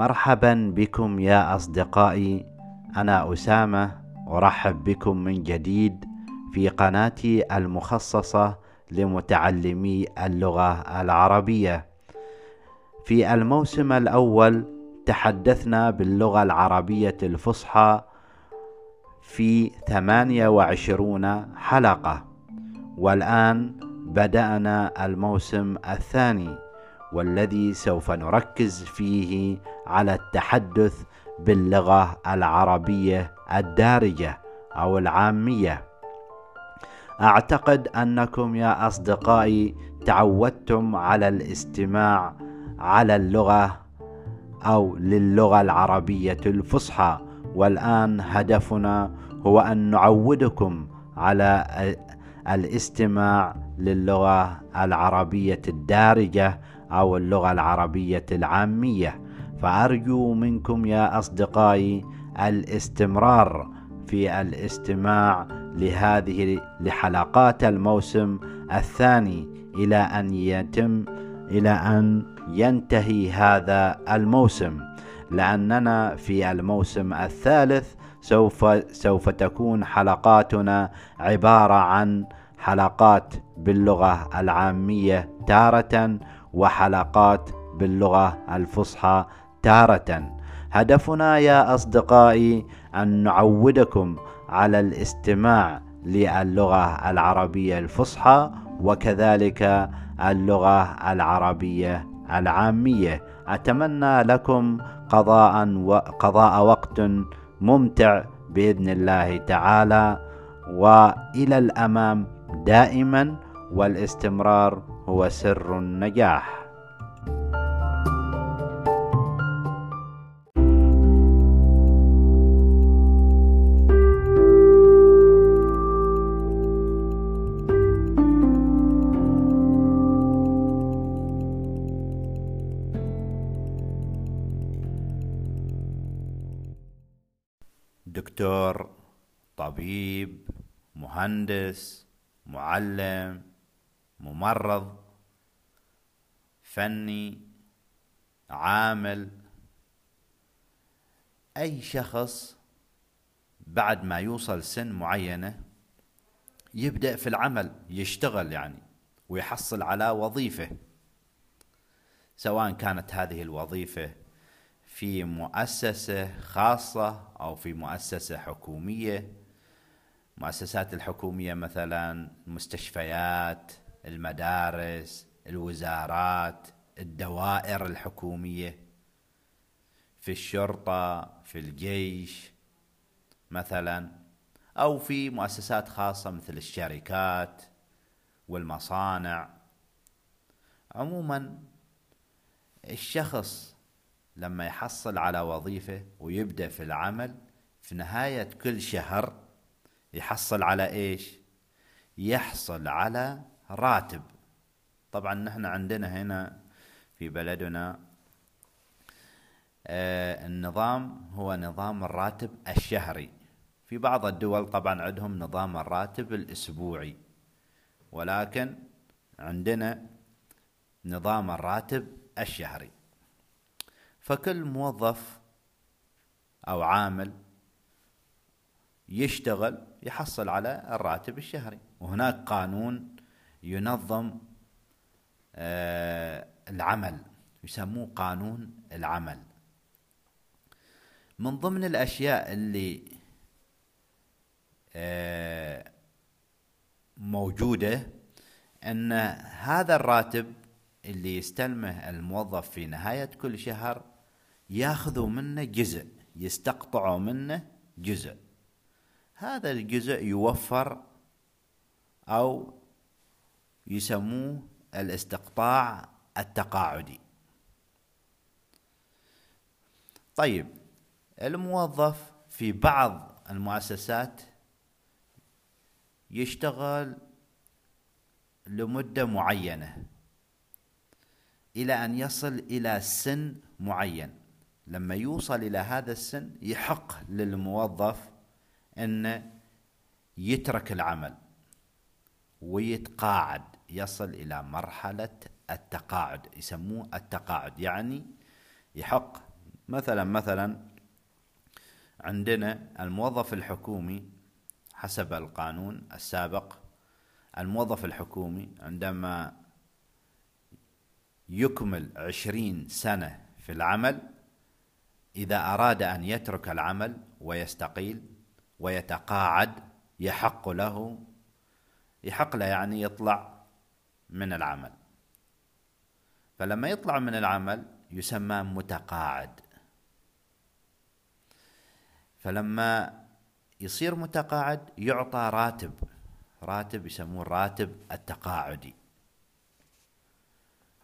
مرحبا بكم يا أصدقائي. أنا أسامة أرحب بكم من جديد في قناتي المخصصة لمتعلمي اللغة العربية. في الموسم الأول تحدثنا باللغة العربية الفصحى في ثمانية وعشرون حلقة والآن بدأنا الموسم الثاني. والذي سوف نركز فيه على التحدث باللغة العربية الدارجة أو العامية. أعتقد أنكم يا أصدقائي تعودتم على الاستماع على اللغة أو للغة العربية الفصحى. والآن هدفنا هو أن نعودكم على الاستماع للغة العربية الدارجة أو اللغة العربية العامية. فأرجو منكم يا أصدقائي الاستمرار في الاستماع لهذه لحلقات الموسم الثاني إلى أن يتم إلى أن ينتهي هذا الموسم. لأننا في الموسم الثالث سوف سوف تكون حلقاتنا عبارة عن حلقات باللغة العامية تارة وحلقات باللغة الفصحى تارة. هدفنا يا أصدقائي أن نعودكم على الاستماع للغة العربية الفصحى وكذلك اللغة العربية العامية. أتمنى لكم قضاء وقضاء وقت ممتع بإذن الله تعالى. وإلى الأمام دائما والاستمرار هو سر النجاح. دكتور طبيب مهندس معلم. ممرض فني عامل أي شخص بعد ما يوصل سن معينة يبدأ في العمل يشتغل يعني ويحصل على وظيفة سواء كانت هذه الوظيفة في مؤسسة خاصة أو في مؤسسة حكومية المؤسسات الحكومية مثلا المستشفيات المدارس الوزارات الدوائر الحكومية في الشرطة في الجيش مثلا أو في مؤسسات خاصة مثل الشركات والمصانع. عموما الشخص لما يحصل على وظيفة ويبدأ في العمل في نهاية كل شهر يحصل على إيش؟ يحصل على راتب. طبعا نحن عندنا هنا في بلدنا آه النظام هو نظام الراتب الشهري. في بعض الدول طبعا عندهم نظام الراتب الأسبوعي. ولكن عندنا نظام الراتب الشهري. فكل موظف أو عامل يشتغل يحصل على الراتب الشهري. وهناك قانون ينظم آه، العمل يسموه قانون العمل. من ضمن الأشياء اللي آه، موجودة أن هذا الراتب اللي يستلمه الموظف في نهاية كل شهر ياخذوا منه جزء يستقطعوا منه جزء. هذا الجزء يوفر أو يسموه الاستقطاع التقاعدي. طيب الموظف في بعض المؤسسات يشتغل لمدة معينة إلى أن يصل إلى سن معين. لما يوصل إلى هذا السن يحق للموظف انه يترك العمل ويتقاعد. يصل إلى مرحلة التقاعد يسموه التقاعد. يعني يحق. مثلا مثلا عندنا الموظف الحكومي حسب القانون السابق الموظف الحكومي عندما يكمل عشرين سنة في العمل إذا أراد أن يترك العمل ويستقيل ويتقاعد يحق له يحق له يعني يطلع من العمل. فلما يطلع من العمل يسمى متقاعد. فلما يصير متقاعد يعطى راتب. راتب يسموه راتب التقاعدي.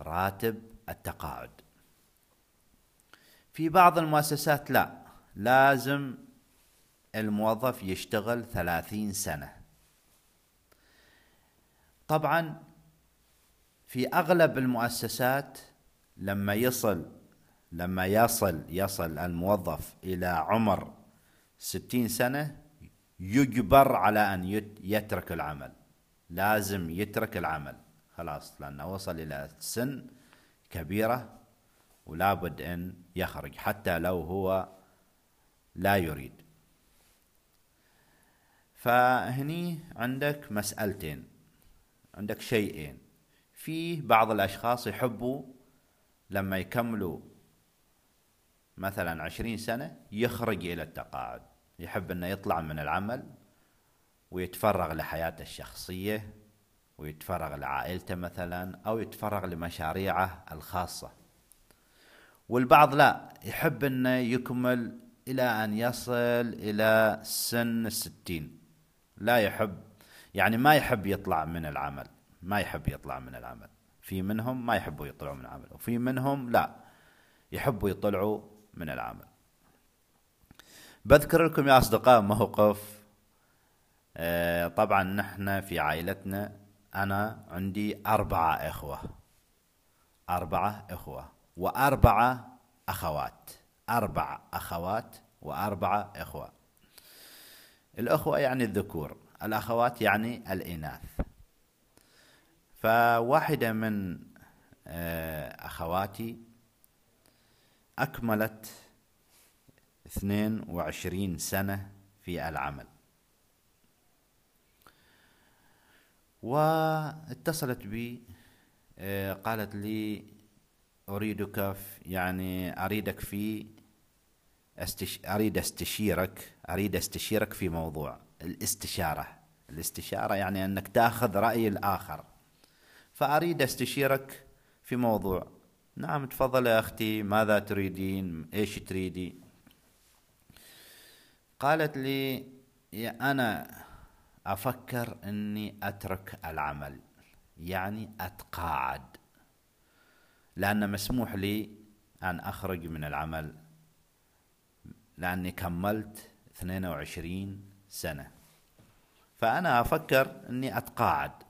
راتب التقاعد. في بعض المؤسسات لا. لازم الموظف يشتغل ثلاثين سنة. طبعا في أغلب المؤسسات لما يصل لما يصل يصل الموظف إلى عمر ستين سنة يجبر على أن يترك العمل. لازم يترك العمل. خلاص لأنه وصل إلى سن كبيرة ولا بد أن يخرج حتى لو هو لا يريد. فهني عندك مسألتين عندك شيئين. في بعض الأشخاص يحبوا لما يكملوا مثلا عشرين سنة يخرج إلى التقاعد. يحب أنه يطلع من العمل ويتفرغ لحياته الشخصية ويتفرغ لعائلته مثلا أو يتفرغ لمشاريعه الخاصة. والبعض لا يحب أنه يكمل إلى أن يصل إلى سن الستين. لا يحب يعني ما يحب يطلع من العمل. ما يحب يطلع من العمل. في منهم ما يحبوا يطلعوا من العمل وفي منهم لا يحبوا يطلعوا من العمل. بذكر لكم يا أصدقاء موقف آه، طبعا نحن في عائلتنا أنا عندي أربعة إخوة. أربعة إخوة وأربعة أخوات. أربع أخوات وأربعة إخوة. الأخوة يعني الذكور الأخوات يعني الإناث. فواحدة من آه، أخواتي أكملت اثنين وعشرين سنة في العمل. واتصلت بي آه، قالت لي أريدك يعني أريدك في استش... أريد استشيرك أريد استشيرك في موضوع الاستشارة. الاستشارة يعني أنك تأخذ رأي الآخر. فأريد استشيرك في موضوع. نعم تفضل يا أختي ماذا تريدين؟ إيش تريدي؟ قالت لي أنا أفكر أني أترك العمل يعني أتقاعد لأن مسموح لي أن أخرج من العمل لأني كملت 22 سنة. فأنا أفكر أني أتقاعد.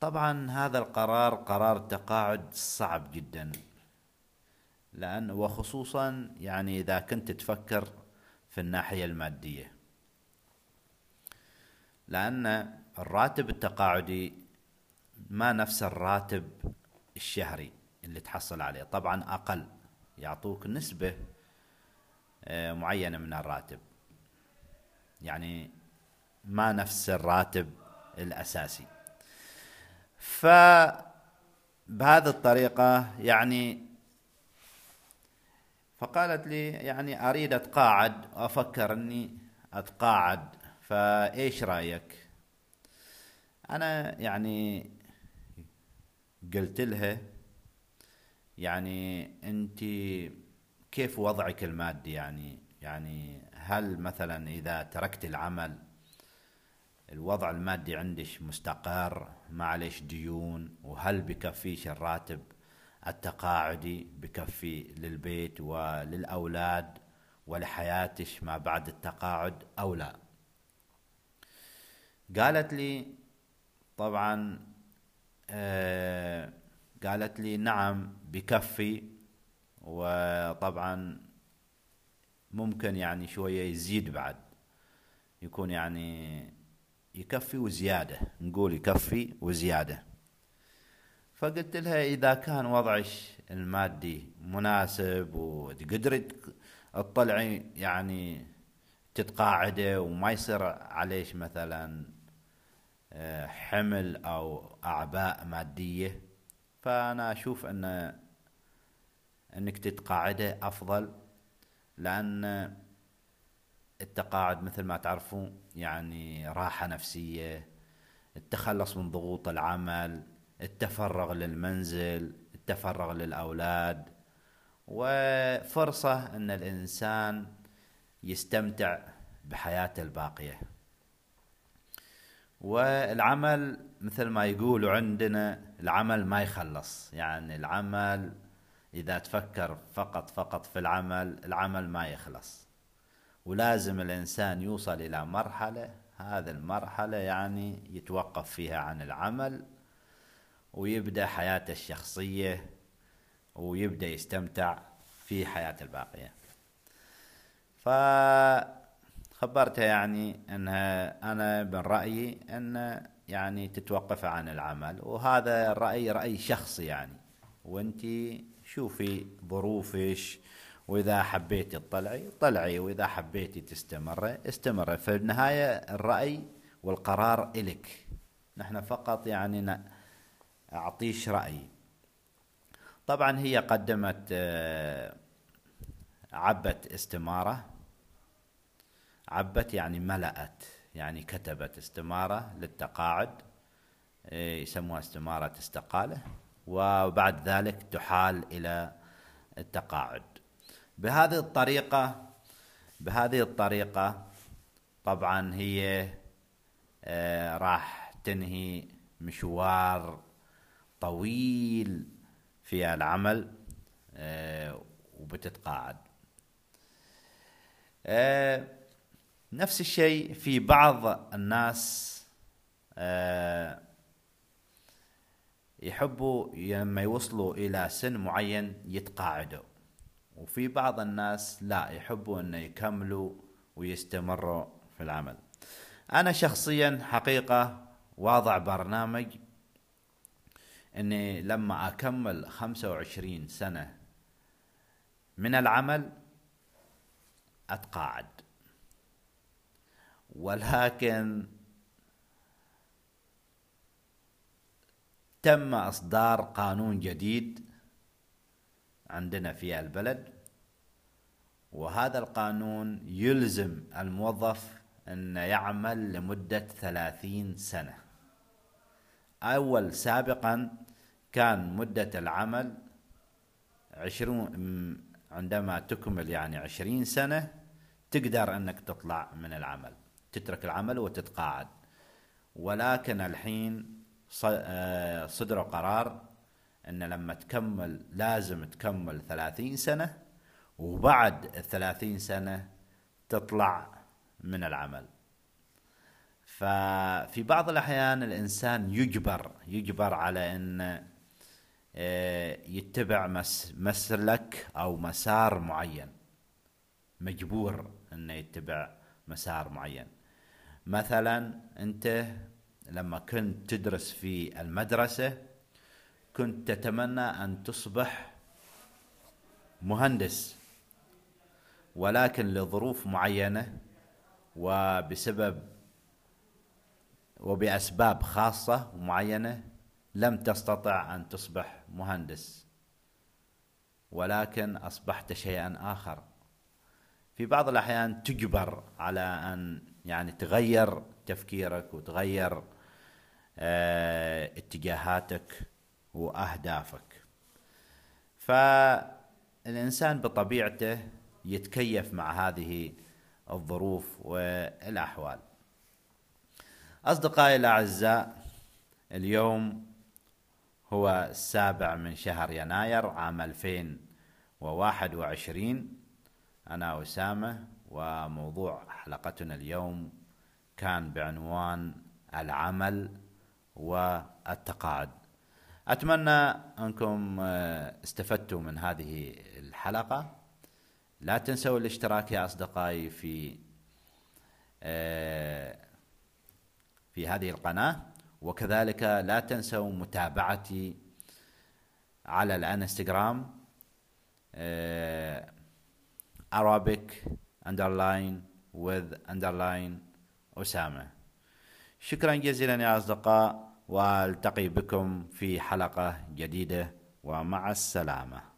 طبعا هذا القرار قرار تقاعد صعب جدا لأن وخصوصا يعني إذا كنت تفكر في الناحية المادية. لأن الراتب التقاعدي ما نفس الراتب الشهري اللي تحصل عليه طبعا أقل يعطوك نسبة آه، معينة من الراتب. يعني ما نفس الراتب الأساسي. فبهذه الطريقة يعني فقالت لي يعني أريد أتقاعد وأفكر أني أتقاعد فإيش رأيك؟ أنا يعني قلت لها يعني أنت كيف وضعك المادي يعني؟ يعني هل مثلا إذا تركت العمل الوضع المادي عندك مستقر ما عليش ديون وهل بكفيش الراتب التقاعدي بكفي للبيت وللأولاد ولحياتك ما بعد التقاعد أو لا؟ قالت لي طبعا آه قالت لي نعم بكفي وطبعا ممكن يعني شوية يزيد بعد يكون يعني يكفي وزيادة نقول يكفي وزيادة. فقلت لها إذا كان وضعك المادي مناسب وتقدري تطلعي يعني تتقاعده وما يصير عليش مثلا آه، حمل أو أعباء مادية فأنا أشوف أن إنك تتقاعده أفضل لأن التقاعد مثل ما تعرفون يعني راحة نفسية التخلص من ضغوط العمل التفرغ للمنزل التفرغ للأولاد وفرصة أن الإنسان يستمتع بحياته الباقية. والعمل مثل ما يقولوا عندنا العمل ما يخلص. يعني العمل إذا تفكر فقط فقط في العمل العمل ما يخلص. ولازم الإنسان يوصل إلى مرحلة هذه المرحلة يعني يتوقف فيها عن العمل ويبدأ حياته الشخصية ويبدأ يستمتع في حياته الباقية. فخبرتها يعني انها أنا من رأيي إن يعني تتوقف عن العمل وهذا الرأي رأي شخصي يعني. وانت شوفي ظروفش وإذا حبيتي تطلعي طلعي وإذا حبيتي تستمري استمري. في النهايه الرأي والقرار الك نحن فقط يعني أعطيش راي طبعا هي قدمت آه، عبت استمارة. عبت يعني ملأت يعني كتبت استمارة للتقاعد. إيه، يسموها استمارة استقالة. وبعد ذلك تحال إلى التقاعد. بهذه الطريقة بهذه الطريقة طبعا هي آه، راح تنهي مشوار طويل في العمل آه، وبتتقاعد. آه، نفس الشيء في بعض الناس يحبوا لما يوصلوا إلى سن معين يتقاعدوا. وفي بعض الناس لا يحبوا أن يكملوا ويستمروا في العمل. أنا شخصيا حقيقة واضع برنامج أني لما أكمل خمسة وعشرين سنة من العمل أتقاعد. ولكن تم إصدار قانون جديد عندنا في البلد وهذا القانون يلزم الموظف أن يعمل لمدة ثلاثين سنة. أول سابقا كان مدة العمل عشرون عندما تكمل يعني عشرين سنة تقدر أنك تطلع من العمل تترك العمل وتتقاعد. ولكن الحين آه، صدروا قرار أن لما تكمل لازم تكمل ثلاثين سنة وبعد الثلاثين سنة تطلع من العمل. ففي بعض الأحيان الإنسان يجبر يجبر على أن آه، يتبع مسلك أو مسار معين. مجبور أنه يتبع مسار معين. مثلا أنت لما كنت تدرس في المدرسة كنت تتمنى أن تصبح مهندس. ولكن لظروف معينة وبسبب وبأسباب خاصة معينة لم تستطع أن تصبح مهندس ولكن أصبحت شيئا آخر. في بعض الأحيان تجبر على أن يعني تغير تفكيرك وتغير آه اتجاهاتك وأهدافك. فالإنسان بطبيعته يتكيف مع هذه الظروف والأحوال. أصدقائي الأعزاء اليوم هو السابع من شهر يناير عام 2021 أنا أسامة وموضوع حلقتنا اليوم كان بعنوان العمل والتقاعد. أتمنى أنكم آه، استفدتوا من هذه الحلقة. لا تنسوا الاشتراك يا أصدقائي في آه، في هذه القناة وكذلك لا تنسوا متابعتي على الانستغرام Arabic underline with underline أسامة. شكرا جزيلا يا أصدقاء وألتقي بكم في حلقة جديدة ومع السلامة.